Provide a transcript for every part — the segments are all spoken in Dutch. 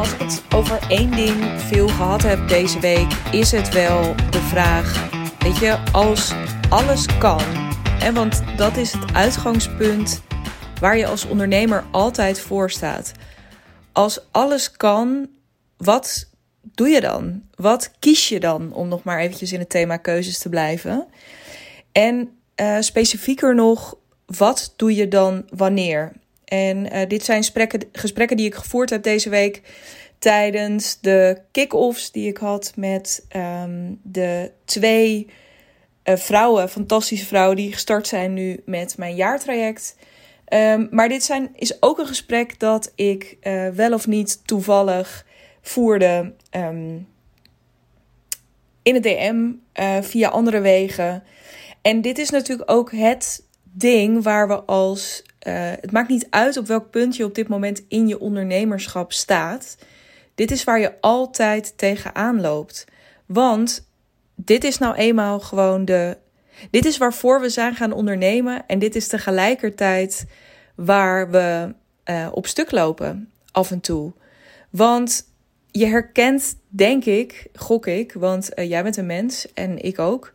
Als ik het over één ding veel gehad heb deze week, is het wel de vraag: weet je, als alles kan, en want dat is het uitgangspunt waar je als ondernemer altijd voor staat. Als alles kan, wat doe je dan? Wat kies je dan om nog maar eventjes in het thema keuzes te blijven? En uh, specifieker nog, wat doe je dan wanneer? En uh, dit zijn gesprekken, gesprekken die ik gevoerd heb deze week tijdens de kick-offs die ik had met um, de twee uh, vrouwen, fantastische vrouwen, die gestart zijn nu met mijn jaartraject. Um, maar dit zijn, is ook een gesprek dat ik uh, wel of niet toevallig voerde um, in het DM via andere wegen. En dit is natuurlijk ook het ding waar we als uh, het maakt niet uit op welk punt je op dit moment in je ondernemerschap staat. Dit is waar je altijd tegenaan loopt. Want dit is nou eenmaal gewoon de. Dit is waarvoor we zijn gaan ondernemen. En dit is tegelijkertijd waar we uh, op stuk lopen af en toe. Want je herkent, denk ik, gok ik, want uh, jij bent een mens en ik ook.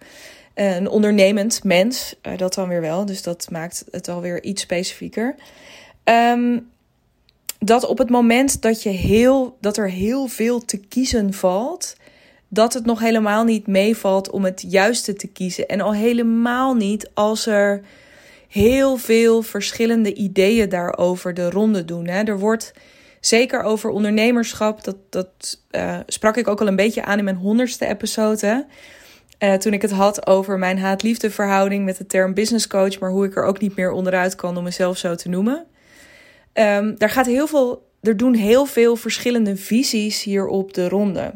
Eh, een ondernemend mens, uh, dat dan weer wel. Dus dat maakt het alweer iets specifieker. Um, dat op het moment dat, je heel, dat er heel veel te kiezen valt, dat het nog helemaal niet meevalt om het juiste te kiezen. En al helemaal niet als er heel veel verschillende ideeën daarover de ronde doen. Hè. Er wordt zeker over ondernemerschap, dat, dat uh, sprak ik ook al een beetje aan in mijn honderdste episode. Uh, toen ik het had over mijn haat-liefde verhouding met de term business coach, maar hoe ik er ook niet meer onderuit kan om mezelf zo te noemen. Um, daar gaat heel veel, er doen heel veel verschillende visies hier op de ronde.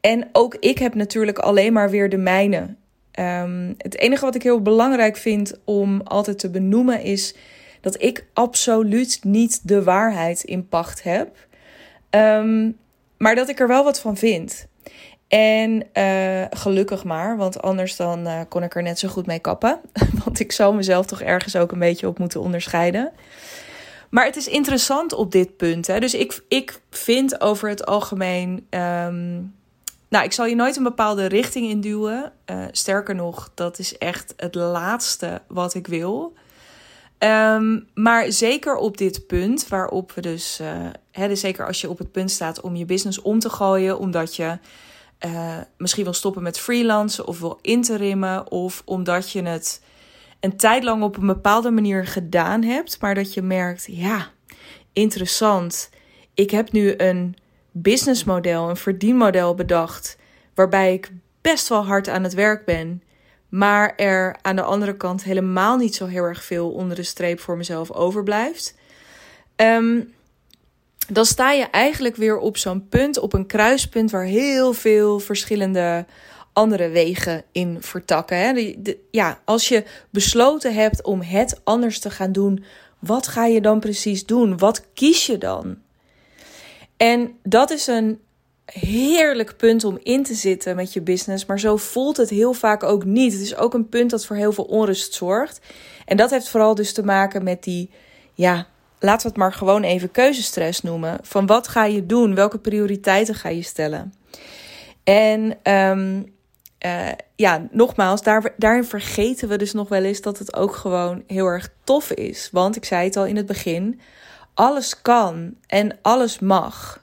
En ook ik heb natuurlijk alleen maar weer de mijne. Um, het enige wat ik heel belangrijk vind om altijd te benoemen is dat ik absoluut niet de waarheid in pacht heb. Um, maar dat ik er wel wat van vind. En uh, gelukkig maar, want anders dan uh, kon ik er net zo goed mee kappen. want ik zou mezelf toch ergens ook een beetje op moeten onderscheiden. Maar het is interessant op dit punt. Hè? Dus ik, ik vind over het algemeen. Um, nou, ik zal je nooit een bepaalde richting induwen. Uh, sterker nog, dat is echt het laatste wat ik wil. Um, maar zeker op dit punt, waarop we dus, hè, dus zeker als je op het punt staat om je business om te gooien, omdat je uh, misschien wil stoppen met freelancen of wil interimmen, of omdat je het een tijd lang op een bepaalde manier gedaan hebt, maar dat je merkt, ja, interessant. Ik heb nu een businessmodel, een verdienmodel bedacht, waarbij ik best wel hard aan het werk ben, maar er aan de andere kant helemaal niet zo heel erg veel onder de streep voor mezelf overblijft. Um, dan sta je eigenlijk weer op zo'n punt, op een kruispunt waar heel veel verschillende andere wegen in vertakken. Hè? Ja, als je besloten hebt om het anders te gaan doen, wat ga je dan precies doen? Wat kies je dan? En dat is een heerlijk punt om in te zitten met je business, maar zo voelt het heel vaak ook niet. Het is ook een punt dat voor heel veel onrust zorgt. En dat heeft vooral dus te maken met die ja, laten we het maar gewoon even keuzestress noemen. Van wat ga je doen? Welke prioriteiten ga je stellen? En um, uh, ja, nogmaals, daar, daarin vergeten we dus nog wel eens dat het ook gewoon heel erg tof is. Want ik zei het al in het begin: alles kan en alles mag.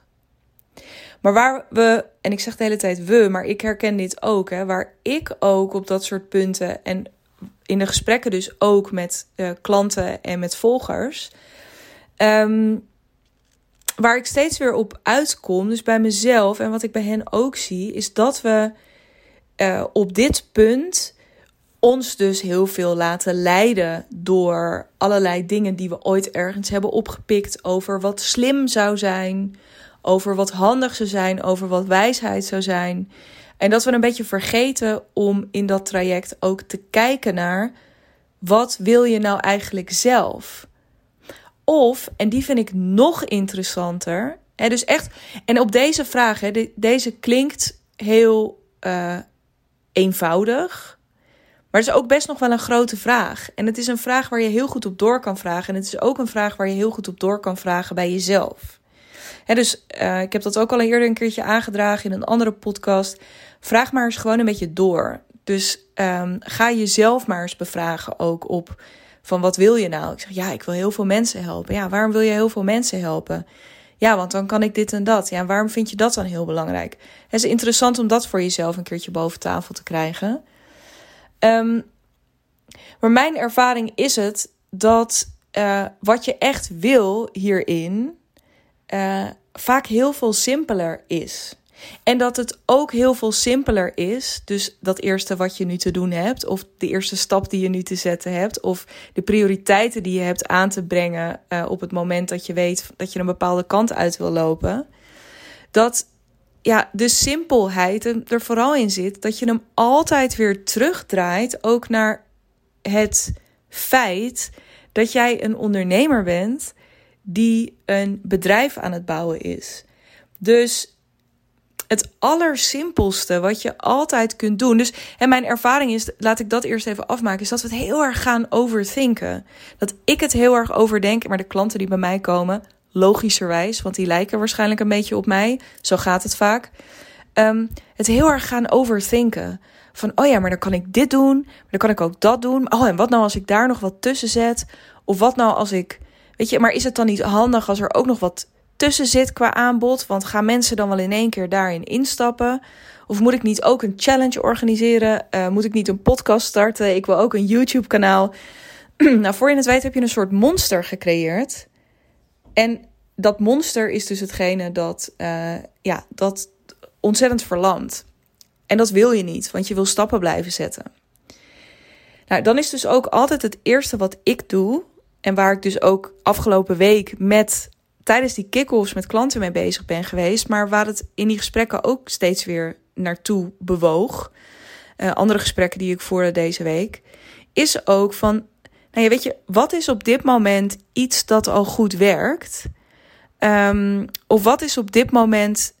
Maar waar we, en ik zeg de hele tijd we, maar ik herken dit ook, hè, waar ik ook op dat soort punten en in de gesprekken dus ook met uh, klanten en met volgers Um, waar ik steeds weer op uitkom, dus bij mezelf en wat ik bij hen ook zie, is dat we uh, op dit punt ons dus heel veel laten leiden door allerlei dingen die we ooit ergens hebben opgepikt over wat slim zou zijn, over wat handig zou zijn, over wat wijsheid zou zijn. En dat we een beetje vergeten om in dat traject ook te kijken naar wat wil je nou eigenlijk zelf? Of, en die vind ik nog interessanter. Hè, dus echt, en op deze vraag, hè, de, deze klinkt heel uh, eenvoudig. Maar het is ook best nog wel een grote vraag. En het is een vraag waar je heel goed op door kan vragen. En het is ook een vraag waar je heel goed op door kan vragen bij jezelf. dus uh, ik heb dat ook al eerder een keertje aangedragen in een andere podcast. Vraag maar eens gewoon een beetje door. Dus um, ga jezelf maar eens bevragen ook op van wat wil je nou? Ik zeg ja, ik wil heel veel mensen helpen. Ja, waarom wil je heel veel mensen helpen? Ja, want dan kan ik dit en dat. Ja, waarom vind je dat dan heel belangrijk? Het is interessant om dat voor jezelf een keertje boven tafel te krijgen. Um, maar mijn ervaring is het dat uh, wat je echt wil hierin uh, vaak heel veel simpeler is. En dat het ook heel veel simpeler is. Dus dat eerste wat je nu te doen hebt, of de eerste stap die je nu te zetten hebt, of de prioriteiten die je hebt aan te brengen uh, op het moment dat je weet dat je een bepaalde kant uit wil lopen. Dat ja, de simpelheid er vooral in zit dat je hem altijd weer terugdraait, ook naar het feit dat jij een ondernemer bent die een bedrijf aan het bouwen is. Dus het allersimpelste wat je altijd kunt doen. Dus en mijn ervaring is, laat ik dat eerst even afmaken, is dat we het heel erg gaan overthinken. Dat ik het heel erg overdenk, maar de klanten die bij mij komen, logischerwijs, want die lijken waarschijnlijk een beetje op mij. Zo gaat het vaak. Um, het heel erg gaan overthinken. Van, oh ja, maar dan kan ik dit doen, maar dan kan ik ook dat doen. Oh, en wat nou als ik daar nog wat tussen zet? Of wat nou als ik, weet je, maar is het dan niet handig als er ook nog wat tussen zit qua aanbod? Want gaan mensen dan wel in één keer daarin instappen? Of moet ik niet ook een challenge organiseren? Uh, moet ik niet een podcast starten? Ik wil ook een YouTube-kanaal. nou, voor je het weet heb je een soort monster gecreëerd. En dat monster is dus hetgene dat, uh, ja, dat ontzettend verlamt. En dat wil je niet, want je wil stappen blijven zetten. Nou, dan is dus ook altijd het eerste wat ik doe. En waar ik dus ook afgelopen week met tijdens die kick-offs met klanten mee bezig ben geweest. Maar waar het in die gesprekken ook steeds weer naartoe bewoog. Uh, andere gesprekken die ik voerde deze week. Is ook van, nou ja, weet je, wat is op dit moment iets dat al goed werkt? Um, of wat is op dit moment,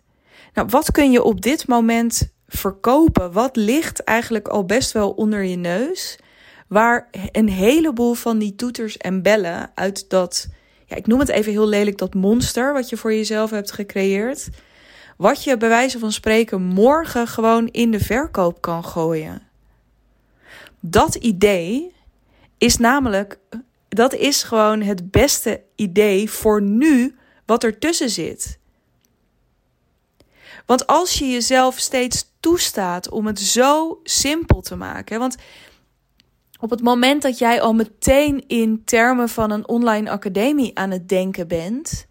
nou, wat kun je op dit moment verkopen? Wat ligt eigenlijk al best wel onder je neus? Waar een heleboel van die toeters en bellen uit dat, ik noem het even heel lelijk, dat monster wat je voor jezelf hebt gecreëerd. Wat je bij wijze van spreken morgen gewoon in de verkoop kan gooien. Dat idee is namelijk, dat is gewoon het beste idee voor nu wat ertussen zit. Want als je jezelf steeds toestaat om het zo simpel te maken. Want op het moment dat jij al meteen in termen van een online academie aan het denken bent,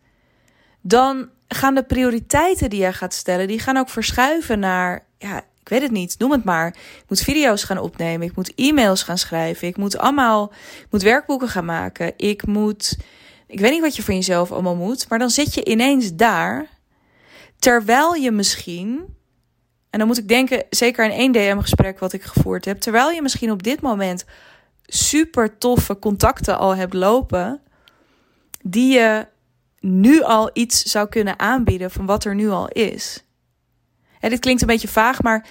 dan gaan de prioriteiten die jij gaat stellen, die gaan ook verschuiven naar, ja, ik weet het niet, noem het maar. Ik moet video's gaan opnemen, ik moet e-mails gaan schrijven, ik moet allemaal, ik moet werkboeken gaan maken, ik moet, ik weet niet wat je van jezelf allemaal moet, maar dan zit je ineens daar, terwijl je misschien en dan moet ik denken, zeker in één DM-gesprek wat ik gevoerd heb, terwijl je misschien op dit moment super toffe contacten al hebt lopen, die je nu al iets zou kunnen aanbieden van wat er nu al is. En dit klinkt een beetje vaag, maar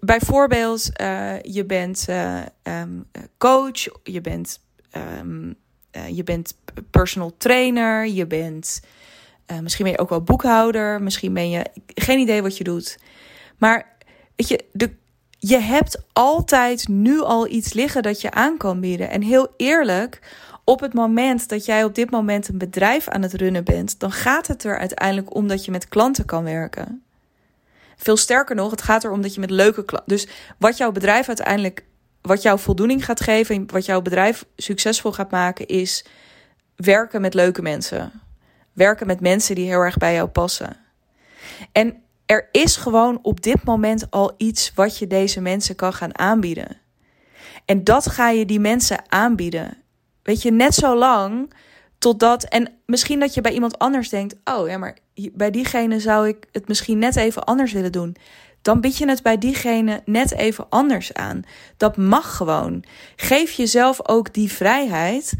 bijvoorbeeld, uh, je bent uh, um, coach, je bent, um, je bent personal trainer, je bent misschien ben je ook wel boekhouder, misschien ben je geen idee wat je doet. Maar weet je, de, je hebt altijd nu al iets liggen dat je aan kan bieden. En heel eerlijk, op het moment dat jij op dit moment een bedrijf aan het runnen bent, dan gaat het er uiteindelijk om dat je met klanten kan werken. Veel sterker nog, het gaat erom dat je met leuke klanten. Dus wat jouw bedrijf uiteindelijk, wat jouw voldoening gaat geven, wat jouw bedrijf succesvol gaat maken, is werken met leuke mensen. Werken met mensen die heel erg bij jou passen. En er is gewoon op dit moment al iets wat je deze mensen kan gaan aanbieden. En dat ga je die mensen aanbieden. Weet je, net zo lang totdat. En misschien dat je bij iemand anders denkt: oh ja, maar bij diegene zou ik het misschien net even anders willen doen. Dan bied je het bij diegene net even anders aan. Dat mag gewoon. Geef jezelf ook die vrijheid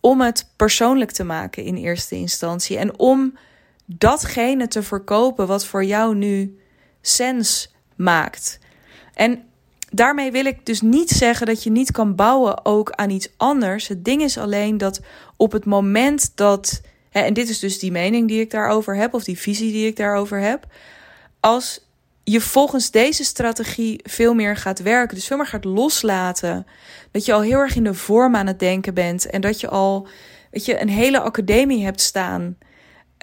om het persoonlijk te maken in eerste instantie. En om datgene te verkopen wat voor jou nu sens maakt. En daarmee wil ik dus niet zeggen dat je niet kan bouwen ook aan iets anders. Het ding is alleen dat op het moment dat en dit is dus die mening die ik daarover heb, of die visie die ik daarover heb. Als je volgens deze strategie veel meer gaat werken, dus veel meer gaat loslaten, dat je al heel erg in de vorm aan het denken bent en dat je al weet je, een hele academie hebt staan.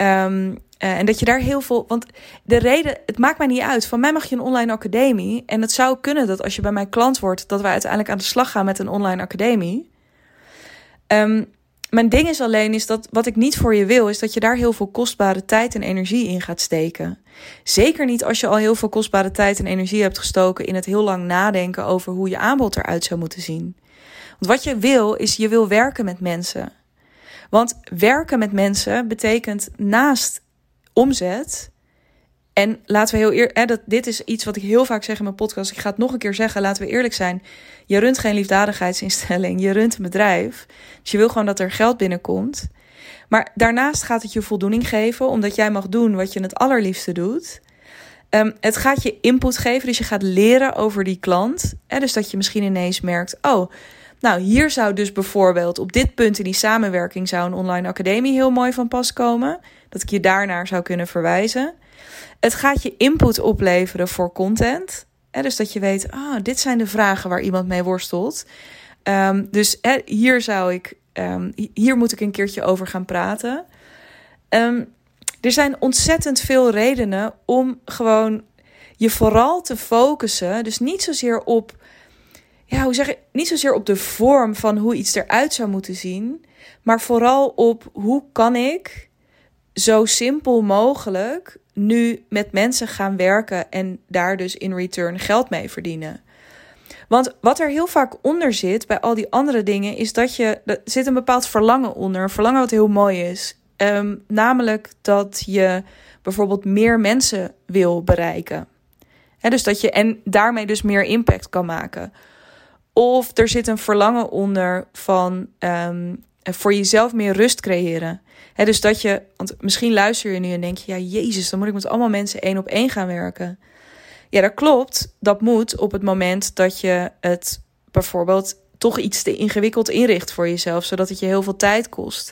Um, uh, en dat je daar heel veel. Want de reden, het maakt mij niet uit. Van mij mag je een online academie. En het zou kunnen dat als je bij mij klant wordt, dat wij uiteindelijk aan de slag gaan met een online academie. Um, mijn ding is alleen, is dat wat ik niet voor je wil, is dat je daar heel veel kostbare tijd en energie in gaat steken. Zeker niet als je al heel veel kostbare tijd en energie hebt gestoken in het heel lang nadenken over hoe je aanbod eruit zou moeten zien. Want wat je wil, is je wil werken met mensen. Want werken met mensen betekent naast omzet. En laten we heel eerlijk, dat dit is iets wat ik heel vaak zeg in mijn podcast. Ik ga het nog een keer zeggen, laten we eerlijk zijn. Je runt geen liefdadigheidsinstelling, je runt een bedrijf. Dus je wil gewoon dat er geld binnenkomt. Maar daarnaast gaat het je voldoening geven, omdat jij mag doen wat je het allerliefste doet. Um, het gaat je input geven, dus je gaat leren over die klant. Dus dat je misschien ineens merkt: oh, nou, hier zou dus bijvoorbeeld op dit punt in die samenwerking zou een online academie heel mooi van pas komen. Dat ik je daarnaar zou kunnen verwijzen. Het gaat je input opleveren voor content. Hè, dus dat je weet, ah, dit zijn de vragen waar iemand mee worstelt. Um, dus hier zou ik, um, hier moet ik een keertje over gaan praten. Um, er zijn ontzettend veel redenen om gewoon je vooral te focussen. Dus niet zozeer op ja, hoe zeg je, niet zozeer op de vorm van hoe iets eruit zou moeten zien, maar vooral op hoe kan ik zo simpel mogelijk nu met mensen gaan werken en daar dus in return geld mee verdienen. Want wat er heel vaak onder zit bij al die andere dingen, is dat je. Er zit een bepaald verlangen onder. Een verlangen wat heel mooi is. Um, namelijk dat je bijvoorbeeld meer mensen wil bereiken. He, dus dat je en daarmee dus meer impact kan maken. Of er zit een verlangen onder van um, voor jezelf meer rust creëren. Dus dat je, want misschien luister je nu en denk je, ja, Jezus, dan moet ik met allemaal mensen één op één gaan werken. Ja, dat klopt. Dat moet op het moment dat je het bijvoorbeeld toch iets te ingewikkeld inricht voor jezelf, zodat het je heel veel tijd kost.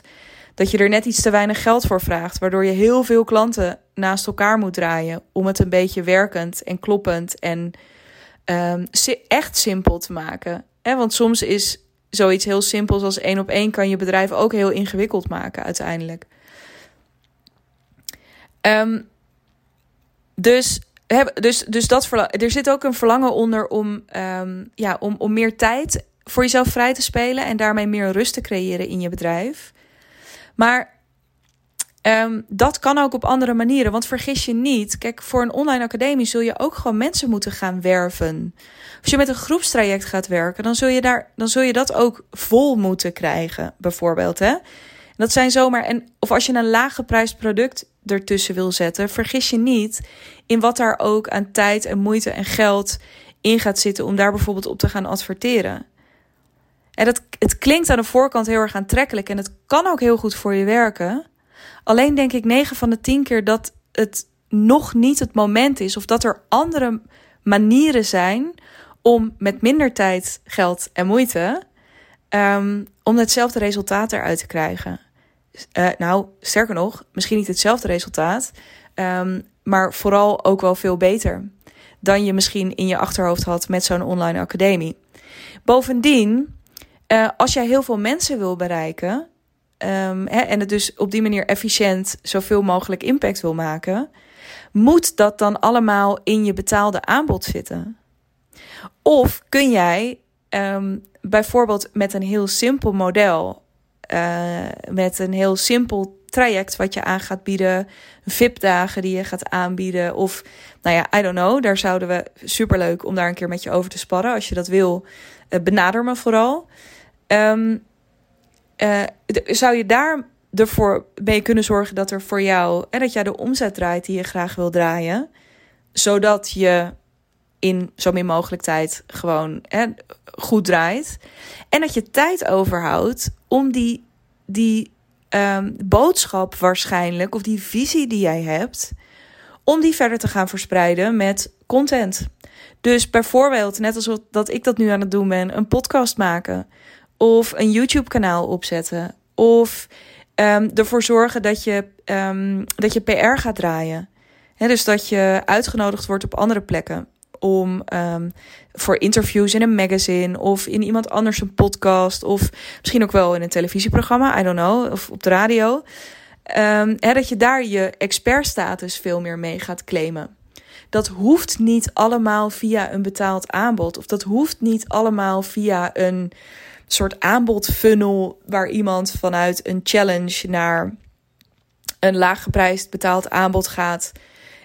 Dat je er net iets te weinig geld voor vraagt, waardoor je heel veel klanten naast elkaar moet draaien om het een beetje werkend en kloppend en um, echt simpel te maken. Hè? Want soms is zoiets heel simpels als één op één kan je bedrijf ook heel ingewikkeld maken uiteindelijk. Um, dus, dus, dus dat er zit ook een verlangen onder om, um, ja, om, om meer tijd voor jezelf vrij te spelen en daarmee meer rust te creëren in je bedrijf. Maar Um, dat kan ook op andere manieren. Want vergis je niet, kijk, voor een online academie zul je ook gewoon mensen moeten gaan werven. Als je met een groepstraject gaat werken, dan zul je, daar, dan zul je dat ook vol moeten krijgen, bijvoorbeeld. Hè? dat zijn zomaar. En, of als je een laaggeprijsd product ertussen wil zetten, vergis je niet in wat daar ook aan tijd en moeite en geld in gaat zitten om daar bijvoorbeeld op te gaan adverteren. En dat, het klinkt aan de voorkant heel erg aantrekkelijk en het kan ook heel goed voor je werken. Alleen denk ik 9 van de 10 keer dat het nog niet het moment is of dat er andere manieren zijn om met minder tijd, geld en moeite um, om hetzelfde resultaat eruit te krijgen. Uh, nou, sterker nog, misschien niet hetzelfde resultaat, um, maar vooral ook wel veel beter dan je misschien in je achterhoofd had met zo'n online academie. Bovendien, uh, als jij heel veel mensen wil bereiken, hè, en het dus op die manier efficiënt zoveel mogelijk impact wil maken, moet dat dan allemaal in je betaalde aanbod zitten? Of kun jij um, bijvoorbeeld met een heel simpel model, uh, met een heel simpel traject wat je aan gaat bieden, VIP-dagen die je gaat aanbieden, of nou ja, I don't know, daar zouden we superleuk om daar een keer met je over te sparren. Als je dat wil, uh, benader me vooral. Um, uh, zou je daar ervoor mee kunnen zorgen dat er voor jou en dat jij de omzet draait die je graag wil draaien, zodat je in zo min mogelijk tijd gewoon hè, goed draait en dat je tijd overhoudt om die, die um, boodschap waarschijnlijk of die visie die jij hebt, om die verder te gaan verspreiden met content. Dus bijvoorbeeld, net als dat ik dat nu aan het doen ben, een podcast maken of een YouTube-kanaal opzetten. Of um, ervoor zorgen dat je, um, dat je PR gaat draaien. dus dat je uitgenodigd wordt op andere plekken om um, voor interviews in een magazine of in iemand anders een podcast of misschien ook wel in een televisieprogramma, I don't know, of op de radio. Um, dat je daar je expertstatus veel meer mee gaat claimen. Dat hoeft niet allemaal via een betaald aanbod. Of dat hoeft niet allemaal via een soort aanbodfunnel waar iemand vanuit een challenge naar een laaggeprijsd betaald aanbod gaat.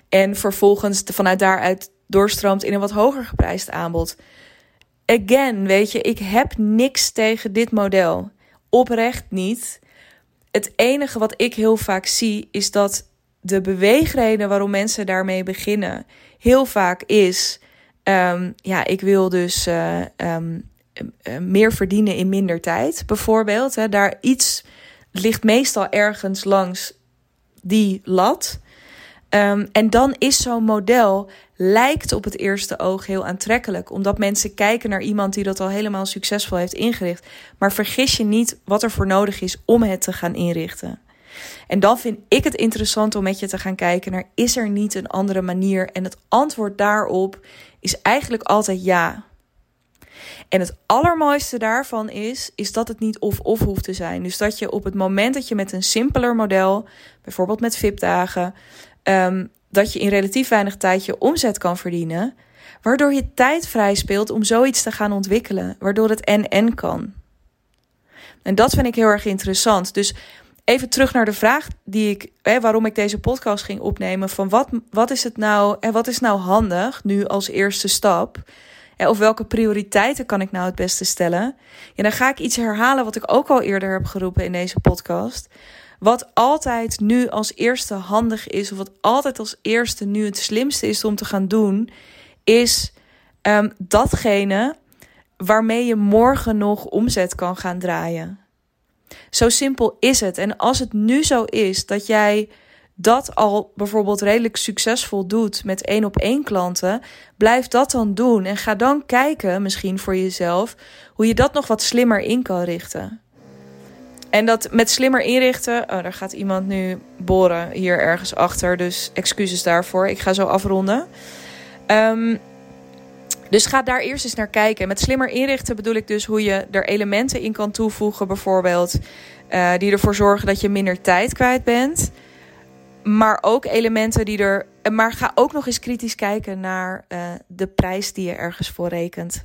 En vervolgens vanuit daaruit doorstroomt in een wat hoger geprijsd aanbod. Again, weet je, ik heb niks tegen dit model. Oprecht niet. Het enige wat ik heel vaak zie is dat de beweegreden waarom mensen daarmee beginnen heel vaak is: um, ja, ik wil dus uh, um, meer verdienen in minder tijd, bijvoorbeeld. Hè, daar iets ligt meestal ergens langs die lat. Um, en dan is zo'n model lijkt op het eerste oog heel aantrekkelijk, omdat mensen kijken naar iemand die dat al helemaal succesvol heeft ingericht. Maar vergis je niet wat er voor nodig is om het te gaan inrichten. En dan vind ik het interessant om met je te gaan kijken naar: is er niet een andere manier? En het antwoord daarop is eigenlijk altijd ja. En het allermooiste daarvan is, is dat het niet of-of hoeft te zijn. Dus dat je op het moment dat je met een simpeler model, bijvoorbeeld met VIP-dagen, um, dat je in relatief weinig tijd je omzet kan verdienen, waardoor je tijd vrij speelt om zoiets te gaan ontwikkelen, waardoor het en-en kan. En dat vind ik heel erg interessant. Dus even terug naar de vraag die ik, hè, waarom ik deze podcast ging opnemen: van wat, wat is het nou en wat is nou handig nu als eerste stap? Of welke prioriteiten kan ik nou het beste stellen? Ja, dan ga ik iets herhalen wat ik ook al eerder heb geroepen in deze podcast. Wat altijd nu als eerste handig is, of wat altijd als eerste nu het slimste is om te gaan doen, is um, datgene waarmee je morgen nog omzet kan gaan draaien. Zo simpel is het. En als het nu zo is dat jij dat al bijvoorbeeld redelijk succesvol doet met één op één klanten, blijf dat dan doen en ga dan kijken, misschien voor jezelf, hoe je dat nog wat slimmer in kan richten. En dat met slimmer inrichten. Oh, daar gaat iemand nu boren hier ergens achter. Dus excuses daarvoor. Ik ga zo afronden. Um, dus ga daar eerst eens naar kijken. Met slimmer inrichten bedoel ik dus hoe je er elementen in kan toevoegen, bijvoorbeeld. Uh, die ervoor zorgen dat je minder tijd kwijt bent. Maar ook elementen die er. Maar ga ook nog eens kritisch kijken naar uh, de prijs die je ergens voor rekent.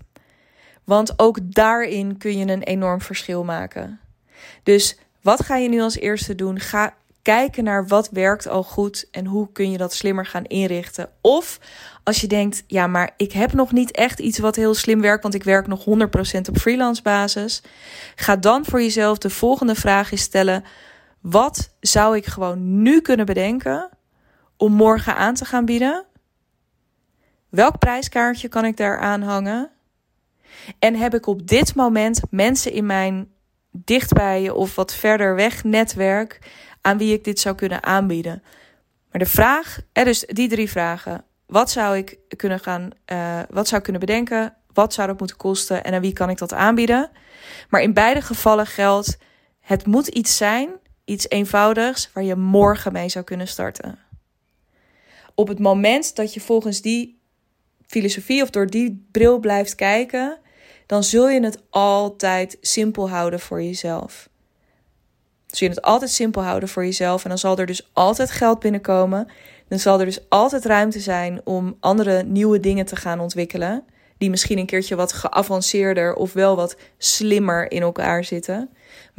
Want ook daarin kun je een enorm verschil maken. Dus wat ga je nu als eerste doen? Ga kijken naar wat werkt al goed en hoe kun je dat slimmer gaan inrichten. Of als je denkt, ja, maar ik heb nog niet echt iets wat heel slim werkt, want ik werk nog 100% op freelance basis. Ga dan voor jezelf de volgende vraag eens stellen: wat zou ik gewoon nu kunnen bedenken om morgen aan te gaan bieden? Welk prijskaartje kan ik daar aanhangen? En heb ik op dit moment mensen in mijn dichtbij of wat verder weg netwerk aan wie ik dit zou kunnen aanbieden. Maar de vraag, er dus die drie vragen. Wat zou ik kunnen gaan, uh, wat zou ik kunnen bedenken? Wat zou dat moeten kosten en aan wie kan ik dat aanbieden? Maar in beide gevallen geldt, het moet iets zijn, iets eenvoudigs, waar je morgen mee zou kunnen starten. Op het moment dat je volgens die filosofie of door die bril blijft kijken, dan zul je het altijd simpel houden voor jezelf. Zul je het altijd simpel houden voor jezelf en dan zal er dus altijd geld binnenkomen. Dan zal er dus altijd ruimte zijn om andere nieuwe dingen te gaan ontwikkelen. Die misschien een keertje wat geavanceerder of wel wat slimmer in elkaar zitten.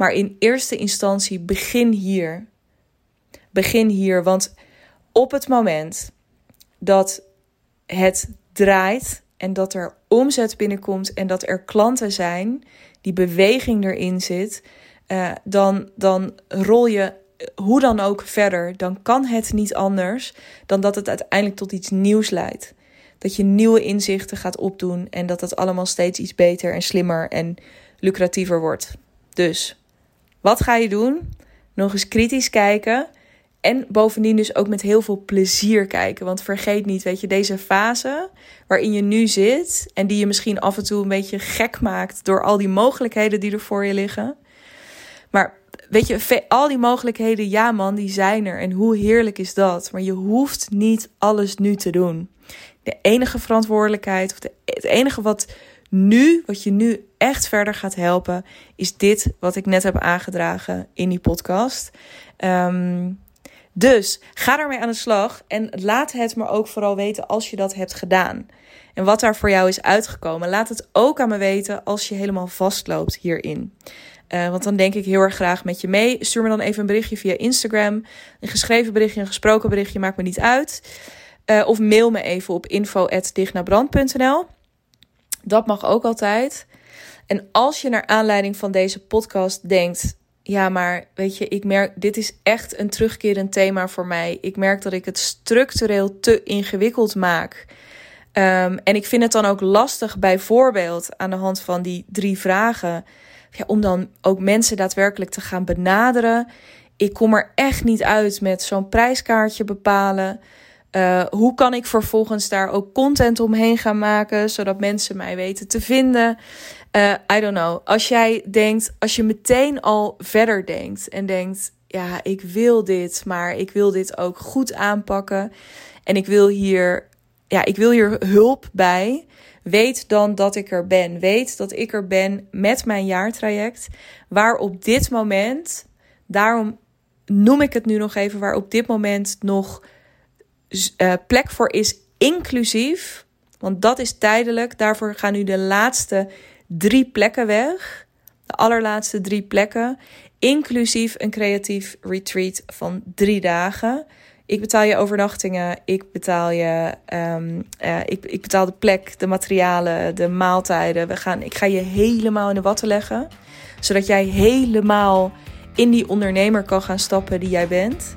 Maar in eerste instantie begin hier. Begin hier, want op het moment dat het draait en dat er omzet binnenkomt en dat er klanten zijn, die beweging erin zit, uh, dan, dan rol je eh, hoe dan ook verder. Dan kan het niet anders dan dat het uiteindelijk tot iets nieuws leidt. Dat je nieuwe inzichten gaat opdoen en dat het allemaal steeds iets beter en slimmer en lucratiever wordt. Dus, wat ga je doen? Nog eens kritisch kijken en bovendien dus ook met heel veel plezier kijken. Want vergeet niet, weet je, deze fase waarin je nu zit en die je misschien af en toe een beetje gek maakt door al die mogelijkheden die er voor je liggen. Maar weet je, al die mogelijkheden, ja man, die zijn er. En hoe heerlijk is dat? Maar je hoeft niet alles nu te doen. De enige verantwoordelijkheid, of de, het enige wat nu, wat je nu echt verder gaat helpen, is dit wat ik net heb aangedragen in die podcast. Ehm, dus ga daarmee aan de slag en laat het me ook vooral weten als je dat hebt gedaan. En wat daar voor jou is uitgekomen. Laat het ook aan me weten als je helemaal vastloopt hierin. Uh, want dan denk ik heel erg graag met je mee. Stuur me dan even een berichtje via Instagram. Een geschreven berichtje, een gesproken berichtje, maakt me niet uit. Uh, of mail me even op info.dignabrand.nl. Dat mag ook altijd. En als je naar aanleiding van deze podcast denkt: ja, maar weet je, ik merk, dit is echt een terugkerend thema voor mij. Ik merk dat ik het structureel te ingewikkeld maak. Um, en ik vind het dan ook lastig, bijvoorbeeld aan de hand van die drie vragen, ja, om dan ook mensen daadwerkelijk te gaan benaderen. Ik kom er echt niet uit met zo'n prijskaartje bepalen. Uh, hoe kan ik vervolgens daar ook content omheen gaan maken, zodat mensen mij weten te vinden? Uh, I don't know. Als jij denkt, als je meteen al verder denkt en denkt, ja, ik wil dit, maar ik wil dit ook goed aanpakken en ik wil hier, ja, ik wil hier hulp bij. Weet dan dat ik er ben. Weet dat ik er ben met mijn jaartraject, waar op dit moment, daarom noem ik het nu nog even, waar op dit moment nog uh, plek voor is, inclusief, want dat is tijdelijk. Daarvoor gaan nu de laatste drie plekken weg. De allerlaatste drie plekken. Inclusief een creatief retreat van drie dagen. Ik betaal je overnachtingen. Ik betaal je. Um, uh, ik, ik betaal de plek, de materialen, de maaltijden. We gaan, ik ga je helemaal in de watten leggen. Zodat jij helemaal in die ondernemer kan gaan stappen die jij bent.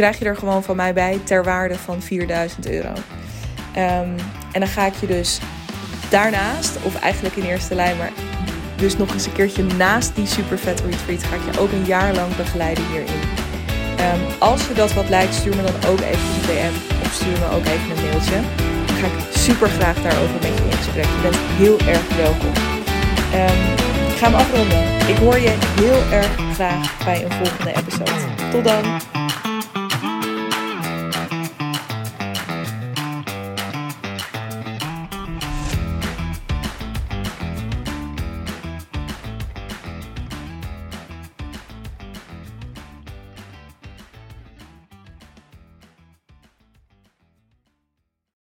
Krijg je er gewoon van mij bij ter waarde van 4000 euro. Um, en dan ga ik je dus Daarnaast, of eigenlijk in eerste lijn, maar dus nog eens een keertje naast die super vet retreat, ga ik je ook een jaar lang begeleiden hierin. Um, als je dat wat lijkt, stuur me dan ook even een DM of stuur me ook even een mailtje. Dan ga ik super graag daarover met je in gesprek. Je bent heel erg welkom. Um, ik ga hem afronden. Ik hoor je heel erg graag bij een volgende episode. Tot dan!